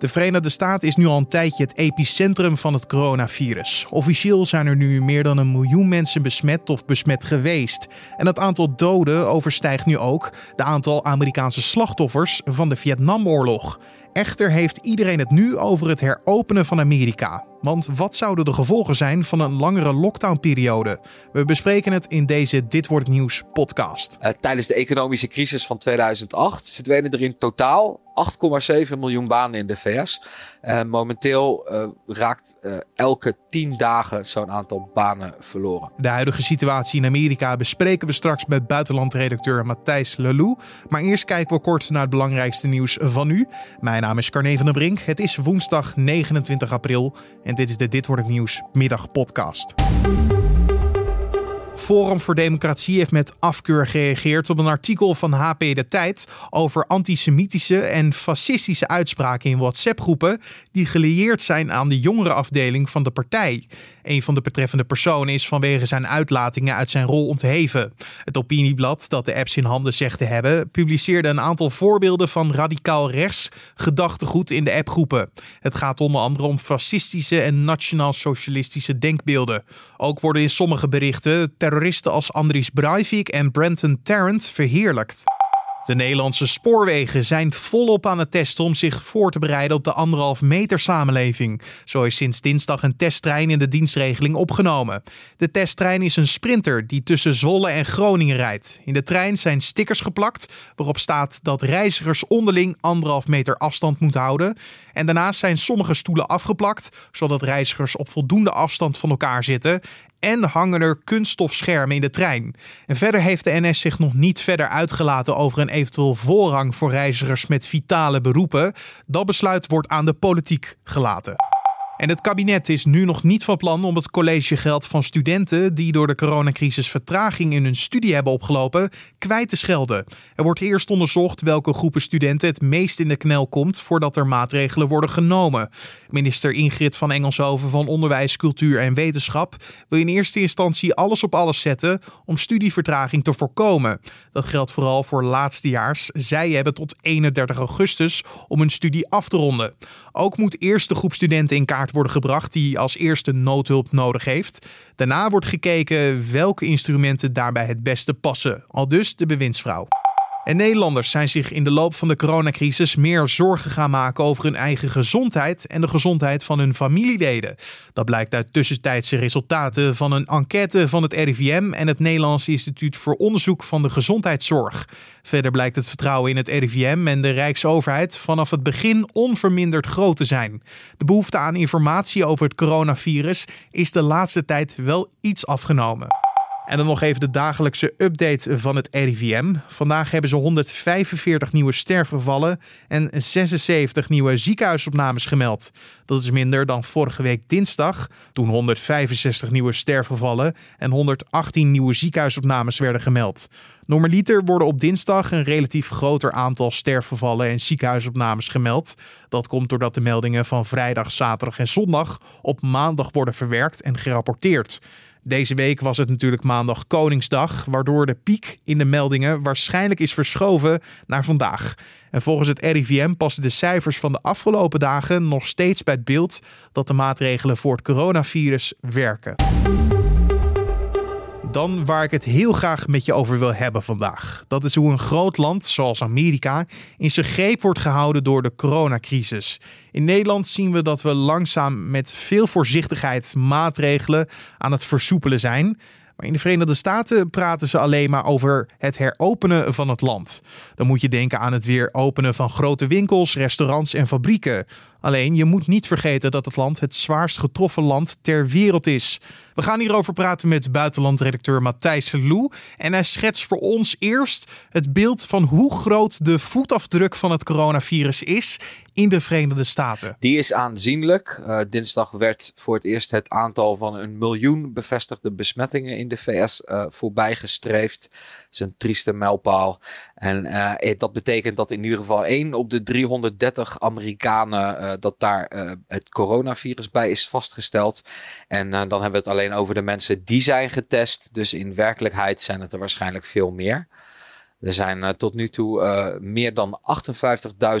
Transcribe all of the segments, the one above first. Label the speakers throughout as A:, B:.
A: De Verenigde Staten is nu al een tijdje het epicentrum van het coronavirus. Officieel zijn er nu meer dan een miljoen mensen besmet of besmet geweest. En het aantal doden overstijgt nu ook de aantal Amerikaanse slachtoffers van de Vietnamoorlog. Echter heeft iedereen het nu over het heropenen van Amerika. Want wat zouden de gevolgen zijn van een langere lockdownperiode? We bespreken het in deze Dit wordt nieuws podcast.
B: Uh, tijdens de economische crisis van 2008 verdwenen er in totaal 8,7 miljoen banen in de VS. Uh, momenteel uh, raakt uh, elke 10 dagen zo'n aantal banen verloren.
A: De huidige situatie in Amerika bespreken we straks met buitenlandredacteur Matthijs Lelou. Maar eerst kijken we kort naar het belangrijkste nieuws van nu. Mijn naam is Carne van der Brink. Het is woensdag 29 april en dit is de Dit wordt het nieuws middagpodcast. Forum voor Democratie heeft met afkeur gereageerd op een artikel van HP De Tijd over antisemitische en fascistische uitspraken in WhatsApp-groepen die gelieerd zijn aan de jongerenafdeling van de partij. Een van de betreffende personen is vanwege zijn uitlatingen uit zijn rol ontheven. Het opinieblad dat de apps in handen zegt te hebben, publiceerde een aantal voorbeelden van radicaal rechts gedachtegoed in de appgroepen. Het gaat onder andere om fascistische en nationaal-socialistische denkbeelden. Ook worden in sommige berichten terroristen als Andries Breivik en Brenton Tarrant verheerlijkt. De Nederlandse spoorwegen zijn volop aan het testen om zich voor te bereiden op de anderhalf meter samenleving. Zo is sinds dinsdag een testtrein in de dienstregeling opgenomen. De testtrein is een sprinter die tussen Zwolle en Groningen rijdt. In de trein zijn stickers geplakt waarop staat dat reizigers onderling anderhalf meter afstand moeten houden. En daarnaast zijn sommige stoelen afgeplakt, zodat reizigers op voldoende afstand van elkaar zitten en hangen er kunststofschermen in de trein. En verder heeft de NS zich nog niet verder uitgelaten over een eventueel voorrang voor reizigers met vitale beroepen. Dat besluit wordt aan de politiek gelaten. En het kabinet is nu nog niet van plan om het collegegeld van studenten die door de coronacrisis vertraging in hun studie hebben opgelopen, kwijt te schelden. Er wordt eerst onderzocht welke groepen studenten het meest in de knel komt voordat er maatregelen worden genomen. Minister Ingrid van Engelshoven van Onderwijs, Cultuur en Wetenschap wil in eerste instantie alles op alles zetten om studievertraging te voorkomen. Dat geldt vooral voor laatstejaars. Zij hebben tot 31 augustus om hun studie af te ronden. Ook moet eerst de groep studenten in kaart worden gebracht die als eerste noodhulp nodig heeft. Daarna wordt gekeken welke instrumenten daarbij het beste passen. Al dus de bewindsvrouw. En Nederlanders zijn zich in de loop van de coronacrisis meer zorgen gaan maken over hun eigen gezondheid en de gezondheid van hun familieleden. Dat blijkt uit tussentijdse resultaten van een enquête van het RIVM en het Nederlands Instituut voor Onderzoek van de Gezondheidszorg. Verder blijkt het vertrouwen in het RIVM en de Rijksoverheid vanaf het begin onverminderd groot te zijn. De behoefte aan informatie over het coronavirus is de laatste tijd wel iets afgenomen. En dan nog even de dagelijkse update van het RIVM. Vandaag hebben ze 145 nieuwe sterfgevallen en 76 nieuwe ziekenhuisopnames gemeld. Dat is minder dan vorige week dinsdag, toen 165 nieuwe sterfgevallen en 118 nieuwe ziekenhuisopnames werden gemeld. Normaliter worden op dinsdag een relatief groter aantal sterfgevallen en ziekenhuisopnames gemeld. Dat komt doordat de meldingen van vrijdag, zaterdag en zondag op maandag worden verwerkt en gerapporteerd. Deze week was het natuurlijk maandag Koningsdag, waardoor de piek in de meldingen waarschijnlijk is verschoven naar vandaag. En volgens het RIVM passen de cijfers van de afgelopen dagen nog steeds bij het beeld dat de maatregelen voor het coronavirus werken dan waar ik het heel graag met je over wil hebben vandaag. Dat is hoe een groot land zoals Amerika in zijn greep wordt gehouden door de coronacrisis. In Nederland zien we dat we langzaam met veel voorzichtigheid maatregelen aan het versoepelen zijn. Maar in de Verenigde Staten praten ze alleen maar over het heropenen van het land. Dan moet je denken aan het weer openen van grote winkels, restaurants en fabrieken. Alleen je moet niet vergeten dat het land het zwaarst getroffen land ter wereld is. We gaan hierover praten met buitenlandredacteur Matthijs Lou. En hij schetst voor ons eerst het beeld van hoe groot de voetafdruk van het coronavirus is in de Verenigde Staten.
B: Die is aanzienlijk. Uh, dinsdag werd voor het eerst het aantal van een miljoen bevestigde besmettingen in de VS uh, eh, voorbijgestreefd. Dat is een trieste mijlpaal. En uh, dat betekent dat in ieder geval 1 op de 330 Amerikanen dat daar het coronavirus bij is vastgesteld. En dan hebben we het alleen over de mensen die zijn getest. Dus in werkelijkheid zijn het er waarschijnlijk veel meer. Er zijn tot nu toe meer dan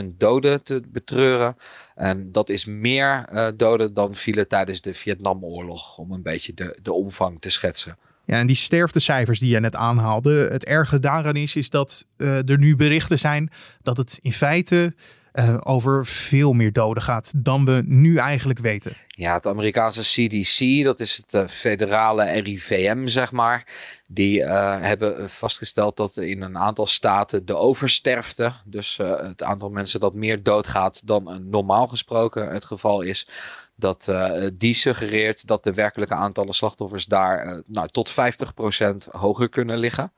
B: 58.000 doden te betreuren. En dat is meer doden dan vielen tijdens de Vietnamoorlog, om een beetje de, de omvang te schetsen.
A: Ja, en die sterftecijfers die je net aanhaalde, het erge daaraan is, is dat er nu berichten zijn dat het in feite uh, over veel meer doden gaat dan we nu eigenlijk weten.
B: Ja, het Amerikaanse CDC, dat is het uh, federale RIVM, zeg maar. Die uh, hebben vastgesteld dat in een aantal staten de oversterfte, dus het aantal mensen dat meer doodgaat dan normaal gesproken het geval is, dat die suggereert dat de werkelijke aantallen slachtoffers daar nou, tot 50% hoger kunnen liggen.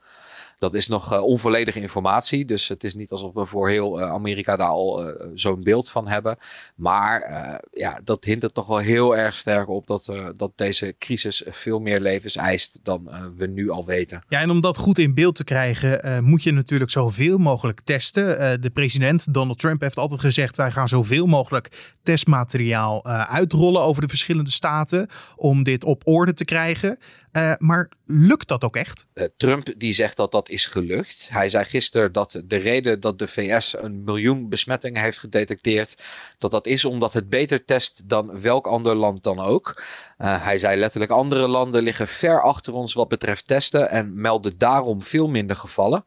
B: Dat is nog uh, onvolledige informatie. Dus het is niet alsof we voor heel uh, Amerika daar al uh, zo'n beeld van hebben. Maar ja, dat hint er toch wel heel erg sterk op dat, dat deze crisis veel meer levens eist dan we nu al weten.
A: Ja, en om dat goed in beeld te krijgen, moet je natuurlijk zoveel mogelijk testen. de president Donald Trump heeft altijd gezegd: wij gaan zoveel mogelijk testmateriaal uitrollen over de verschillende staten om dit op orde te krijgen. Uh, maar lukt dat ook echt?
B: Uh, Trump die zegt dat dat is gelukt. Hij zei gisteren dat de reden dat de VS een miljoen besmettingen heeft gedetecteerd, dat dat is omdat het beter test dan welk ander land dan ook. Uh, hij zei letterlijk andere landen liggen ver achter ons wat betreft testen en melden daarom veel minder gevallen.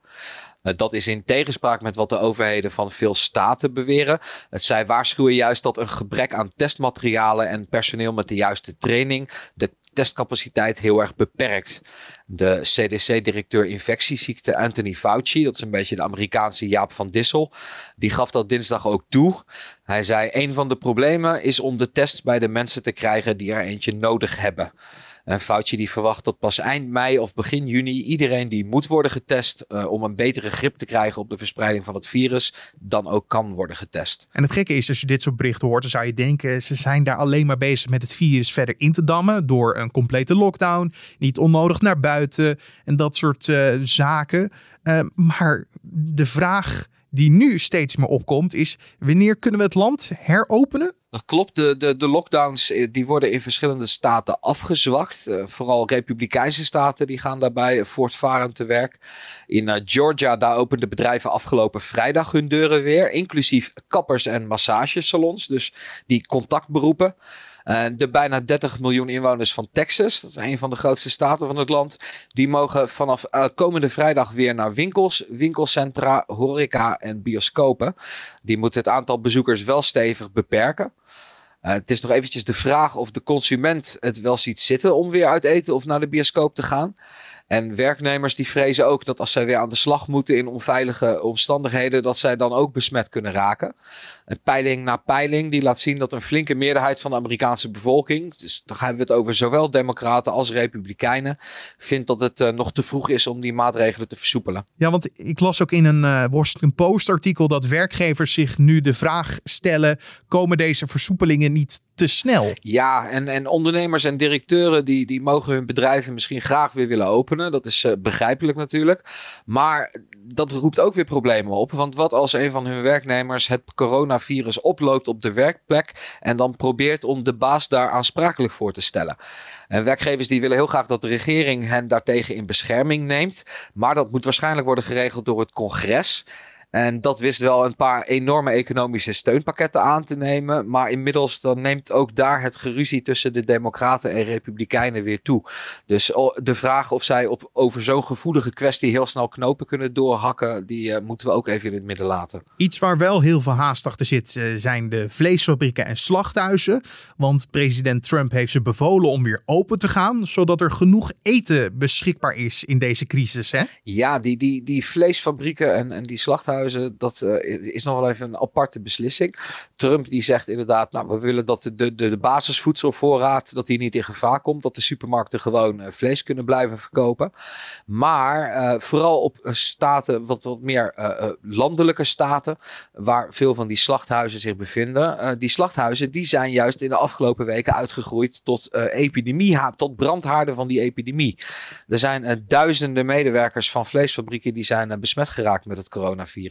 B: Dat is in tegenspraak met wat de overheden van veel staten beweren. Zij waarschuwen juist dat een gebrek aan testmaterialen en personeel met de juiste training de testcapaciteit heel erg beperkt. De CDC-directeur infectieziekte Anthony Fauci, dat is een beetje de Amerikaanse Jaap van Dissel, die gaf dat dinsdag ook toe. Hij zei: Een van de problemen is om de tests bij de mensen te krijgen die er eentje nodig hebben. En Fauci die verwacht dat pas eind mei of begin juni iedereen die moet worden getest uh, om een betere grip te krijgen op de verspreiding van het virus, dan ook kan worden getest.
A: En het gekke is, als je dit soort berichten hoort, dan zou je denken, ze zijn daar alleen maar bezig met het virus verder in te dammen door een complete lockdown, niet onnodig naar buiten en dat soort uh, zaken. Uh, maar de vraag die nu steeds meer opkomt is: wanneer kunnen we het land heropenen?
B: Klopt, de, de, de lockdowns eh, die worden in verschillende staten afgezwakt. Uh, vooral republikeinse staten die gaan daarbij voortvarend te werk. In Georgia, daar openden bedrijven afgelopen vrijdag hun deuren weer. Inclusief kappers en massagesalons, dus die contactberoepen. Uh, de bijna 30 miljoen inwoners van Texas, dat is een van de grootste staten van het land, die mogen vanaf uh, komende vrijdag weer naar winkels, winkelcentra, horeca en bioscopen. Die moeten het aantal bezoekers wel stevig beperken. Uh, het is nog eventjes de vraag of de consument het wel ziet zitten om weer uit eten of naar de bioscoop te gaan. En werknemers die vrezen ook dat als zij weer aan de slag moeten in onveilige omstandigheden, dat zij dan ook besmet kunnen raken. Peiling na peiling die laat zien dat een flinke meerderheid van de Amerikaanse bevolking, dus dan hebben we het over zowel democraten als republikeinen, vindt dat het uh, nog te vroeg is om die maatregelen te versoepelen.
A: Ja, want ik las ook in een uh, Washington Post artikel dat werkgevers zich nu de vraag stellen, komen deze versoepelingen niet te snel?
B: Ja, en, en ondernemers en directeuren die, die mogen hun bedrijven misschien graag weer willen openen. Dat is uh, begrijpelijk natuurlijk. Maar dat roept ook weer problemen op. Want wat als een van hun werknemers het coronavirus oploopt op de werkplek en dan probeert om de baas daar aansprakelijk voor te stellen? En werkgevers die willen heel graag dat de regering hen daartegen in bescherming neemt. Maar dat moet waarschijnlijk worden geregeld door het congres. En dat wist wel een paar enorme economische steunpakketten aan te nemen. Maar inmiddels dan neemt ook daar het geruzie tussen de Democraten en Republikeinen weer toe. Dus de vraag of zij op, over zo'n gevoelige kwestie heel snel knopen kunnen doorhakken, die uh, moeten we ook even in het midden laten.
A: Iets waar wel heel veel haast achter zit, uh, zijn de vleesfabrieken en slachthuizen. Want president Trump heeft ze bevolen om weer open te gaan, zodat er genoeg eten beschikbaar is in deze crisis. Hè?
B: Ja, die, die, die vleesfabrieken en, en die slachthuizen dat uh, is nog wel even een aparte beslissing. Trump die zegt inderdaad, nou we willen dat de, de, de basisvoedselvoorraad dat die niet in gevaar komt. Dat de supermarkten gewoon uh, vlees kunnen blijven verkopen. Maar uh, vooral op staten, wat, wat meer landelijke staten, waar veel van die slachthuizen zich bevinden. die slachthuizen die zijn juist in de afgelopen weken uitgegroeid tot epidemie, tot brandhaarden van die epidemie. Er zijn duizenden medewerkers van vleesfabrieken die zijn besmet geraakt met het coronavirus.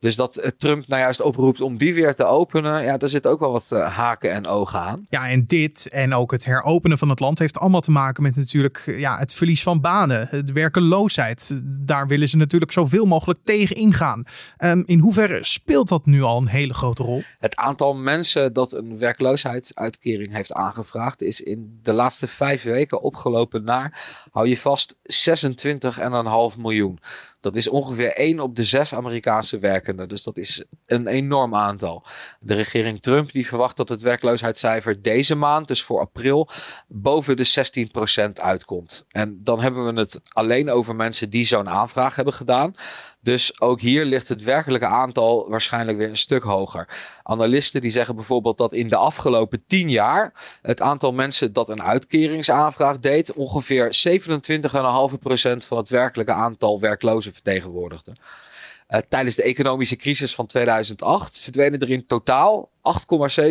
B: Dus dat Trump nou juist oproept om die weer te openen, ja, daar zit ook wel wat haken en ogen aan.
A: Ja, en dit en ook het heropenen van het land heeft allemaal te maken met natuurlijk ja, het verlies van banen, de werkeloosheid. Daar willen ze natuurlijk zoveel mogelijk tegen ingaan. Um, in hoeverre speelt dat nu al een hele grote rol?
B: Het aantal mensen dat een werkloosheidsuitkering heeft aangevraagd is in de laatste vijf weken opgelopen naar, hou je vast, 26,5 miljoen. Dat is ongeveer 1 op de 6 Amerikaanse werkenden. Dus dat is een enorm aantal. De regering Trump die verwacht dat het werkloosheidscijfer deze maand, dus voor april, boven de 16% uitkomt. En dan hebben we het alleen over mensen die zo'n aanvraag hebben gedaan. Dus ook hier ligt het werkelijke aantal waarschijnlijk weer een stuk hoger. Analisten die zeggen bijvoorbeeld dat in de afgelopen 10 jaar het aantal mensen dat een uitkeringsaanvraag deed ongeveer 27,5% van het werkelijke aantal werklozen vertegenwoordigde. Uh, tijdens de economische crisis van 2008 verdwenen er in totaal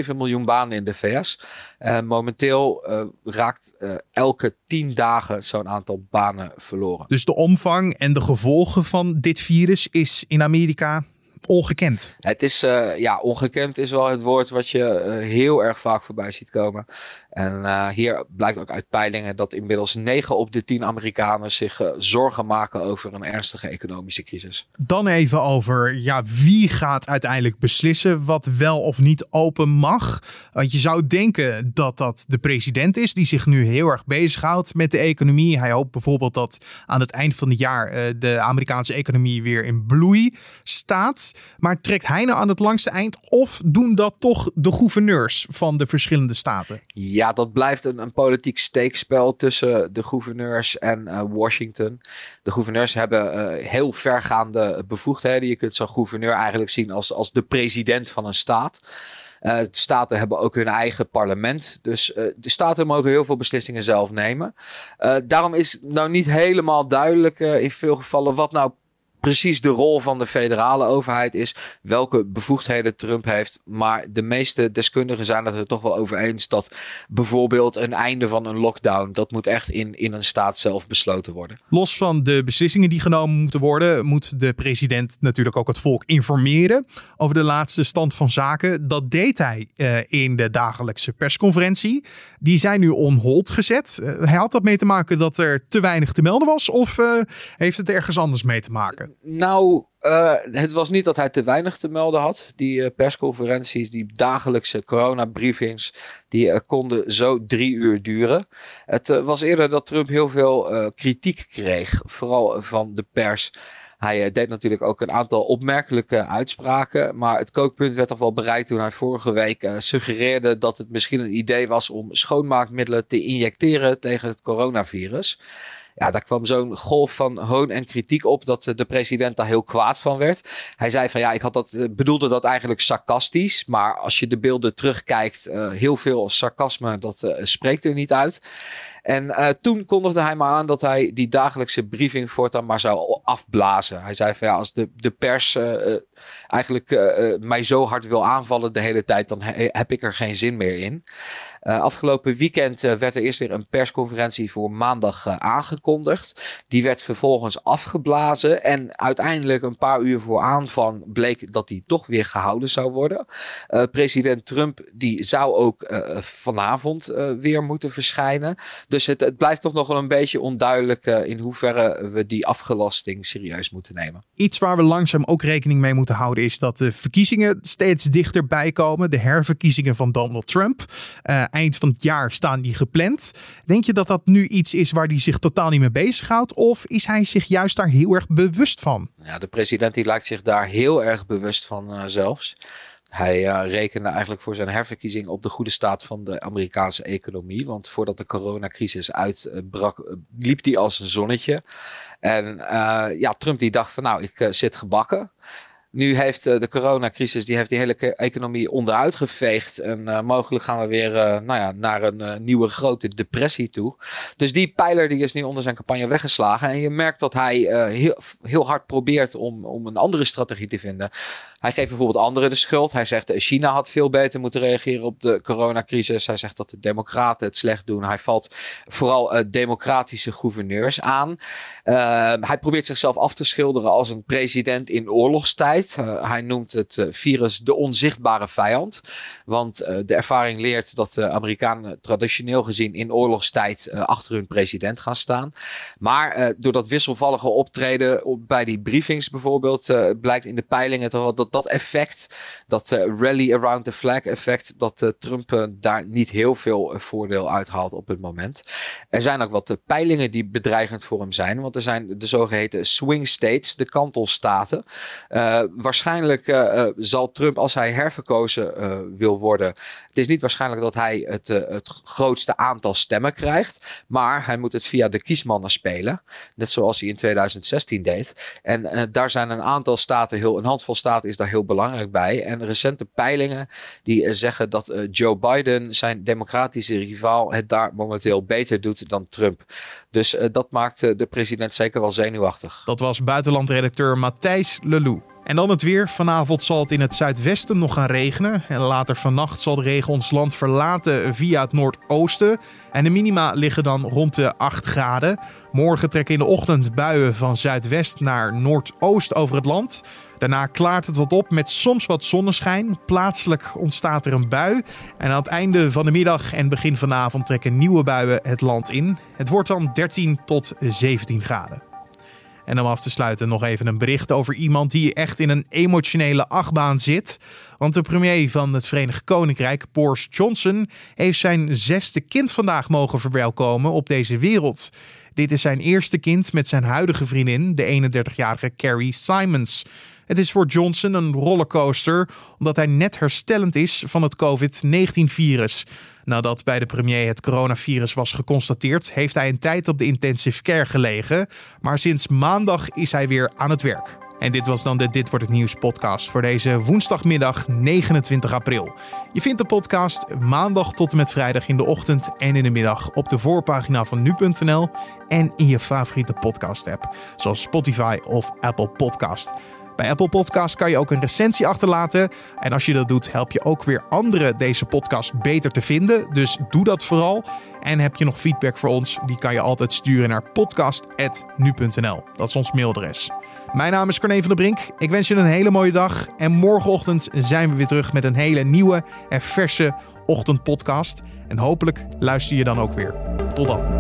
B: 8,7 miljoen banen in de VS. Eh, momenteel uh, raakt elke 10 dagen zo'n aantal banen verloren.
A: Dus de omvang en de gevolgen van dit virus is in Amerika ongekend.
B: Het is, uh, ja, ongekend is wel het woord wat je uh, heel erg vaak voorbij ziet komen. En uh, hier blijkt ook uit peilingen dat inmiddels 9 op de 10 Amerikanen zich zorgen maken over een ernstige economische crisis.
A: Dan even over ja, wie gaat uiteindelijk beslissen wat wel of niet open mag. Want je zou denken dat dat de president is die zich nu heel erg bezighoudt met de economie. Hij hoopt bijvoorbeeld dat aan het eind van het jaar de Amerikaanse economie weer in bloei staat. Maar trekt hij nou aan het langste eind of doen dat toch de gouverneurs van de verschillende staten?
B: Ja, dat blijft een, een politiek steekspel tussen de gouverneurs en uh, Washington. De gouverneurs hebben uh, heel vergaande bevoegdheden. Je kunt zo'n gouverneur eigenlijk zien als, als de president van een staat. Uh, de staten hebben ook hun eigen parlement. Dus de staten mogen heel veel beslissingen zelf nemen. Daarom is nou niet helemaal duidelijk in veel gevallen wat nou precies de rol van de federale overheid is, welke bevoegdheden Trump heeft. Maar de meeste deskundigen zijn het er toch wel over eens dat bijvoorbeeld een einde van een lockdown, dat moet echt in, in een staat zelf besloten worden.
A: Los van de beslissingen die genomen moeten worden, moet de president natuurlijk ook het volk informeren over de laatste stand van zaken. Dat deed hij uh, in de dagelijkse persconferentie. Die zijn nu on hold gezet. Uh, hij had dat mee te maken dat er te weinig te melden was of uh, heeft het ergens anders mee te maken?
B: Nou, uh, het was niet dat hij te weinig te melden had. Die uh, persconferenties, die dagelijkse coronabriefings, die uh, konden zo drie uur duren. Het was eerder dat Trump heel veel kritiek kreeg, vooral van de pers. Hij deed natuurlijk ook een aantal opmerkelijke uitspraken. Maar het kookpunt werd toch wel bereikt toen hij vorige week suggereerde dat het misschien een idee was om schoonmaakmiddelen te injecteren tegen het coronavirus ja, daar kwam zo'n golf van hoon en kritiek op dat de president daar heel kwaad van werd. Hij zei van ja, ik had dat, eh, bedoelde dat eigenlijk sarcastisch. Maar als je de beelden terugkijkt, uh, heel veel sarcasme, dat spreekt er niet uit. En toen kondigde hij maar aan dat hij die dagelijkse briefing voortaan maar zou afblazen. Hij zei van ja, als de, de pers eigenlijk uh, mij zo hard wil aanvallen de hele tijd, dan he heb ik er geen zin meer in. afgelopen weekend werd er eerst weer een persconferentie voor maandag aangekondigd. Die werd vervolgens afgeblazen en uiteindelijk een paar uur voor aanvang bleek dat die toch weer gehouden zou worden. president Trump die zou ook vanavond weer moeten verschijnen. Dus het, het blijft toch nog wel een beetje onduidelijk in hoeverre we die afgelasting serieus moeten nemen.
A: Iets waar we langzaam ook rekening mee moeten houden is dat de verkiezingen steeds dichterbij komen. De herverkiezingen van Donald Trump. Uh, eind van het jaar staan die gepland. Denk je dat dat nu iets is waar hij zich totaal niet mee bezighoudt? Of is hij zich juist daar heel erg bewust van?
B: Ja, de president die lijkt zich daar heel erg bewust van uh, zelfs. Hij uh, rekende eigenlijk voor zijn herverkiezing op de goede staat van de Amerikaanse economie. Want voordat de coronacrisis uitbrak, liep die als een zonnetje. En ja, Trump die dacht van nou, ik zit gebakken. Nu heeft de coronacrisis die, heeft die hele economie onderuit geveegd. En mogelijk gaan we weer nou ja, naar een nieuwe grote depressie toe. Dus die pijler die is nu onder zijn campagne weggeslagen. En je merkt dat hij heel, heel hard probeert om, om een andere strategie te vinden. Hij geeft bijvoorbeeld anderen de schuld. Hij zegt dat China had veel beter moeten reageren op de coronacrisis. Hij zegt dat de democraten het slecht doen. Hij valt vooral democratische gouverneurs aan. Hij probeert zichzelf af te schilderen als een president in oorlogstijd. Uh, hij noemt het virus de onzichtbare vijand. Want de ervaring leert dat de Amerikanen traditioneel gezien in oorlogstijd achter hun president gaan staan. Maar door dat wisselvallige optreden bij die briefings bijvoorbeeld blijkt in de peilingen dat, dat dat effect, dat rally around the flag effect, dat Trump daar niet heel veel voordeel uithaalt op het moment. Er zijn ook wat peilingen die bedreigend voor hem zijn, want er zijn de zogeheten swing states, de kantelstaten. Waarschijnlijk zal Trump, als hij herverkozen wil worden, het is niet waarschijnlijk dat hij het, het grootste aantal stemmen krijgt, maar hij moet het via de kiesmannen spelen, net zoals hij in 2016 deed. En daar zijn een aantal staten, heel, een handvol staten is daar heel belangrijk bij. En recente peilingen die zeggen dat Joe Biden, zijn democratische rivaal, het daar momenteel beter doet dan Trump. Dus dat maakt de president zeker wel zenuwachtig.
A: Dat was buitenlandredacteur Matthijs Lelou. En dan het weer. Vanavond zal het in het zuidwesten nog gaan regenen. En later vannacht zal de regen ons land verlaten via het noordoosten. En de minima liggen dan rond de 8 graden. Morgen trekken in de ochtend buien van zuidwest naar noordoost over het land. Daarna klaart het wat op met soms wat zonneschijn. Plaatselijk ontstaat er een bui. En aan het einde van de middag en begin van de avond trekken nieuwe buien het land in. Het wordt dan 13 tot 17 graden. En om af te sluiten nog even een bericht over iemand die echt in een emotionele achtbaan zit. Want de premier van het Verenigd Koninkrijk, Boris Johnson, heeft zijn zesde kind vandaag mogen verwelkomen op deze wereld. Dit is zijn eerste kind met zijn huidige vriendin, de 31-jarige Carrie Simons. Het is voor Johnson een rollercoaster, omdat hij net herstellend is van het COVID-19-virus. Nadat bij de premier het coronavirus was geconstateerd, heeft hij een tijd op de intensive care gelegen. Maar sinds maandag is hij weer aan het werk. En dit was dan de Dit wordt het nieuws podcast voor deze woensdagmiddag 29 april. Je vindt de podcast maandag tot en met vrijdag in de ochtend en in de middag op de voorpagina van nu.nl en in je favoriete podcast app, zoals Spotify of Apple Podcast. Bij Apple Podcast kan je ook een recensie achterlaten. En als je dat doet, help je ook weer anderen deze podcast beter te vinden. Dus doe dat vooral. En heb je nog feedback voor ons? Die kan je altijd sturen naar podcast.nu.nl. Dat is ons mailadres. Mijn naam is Corné van der Brink. Ik wens je een hele mooie dag. En morgenochtend zijn we weer terug met een hele nieuwe en verse ochtendpodcast. En hopelijk luister je dan ook weer. Tot dan.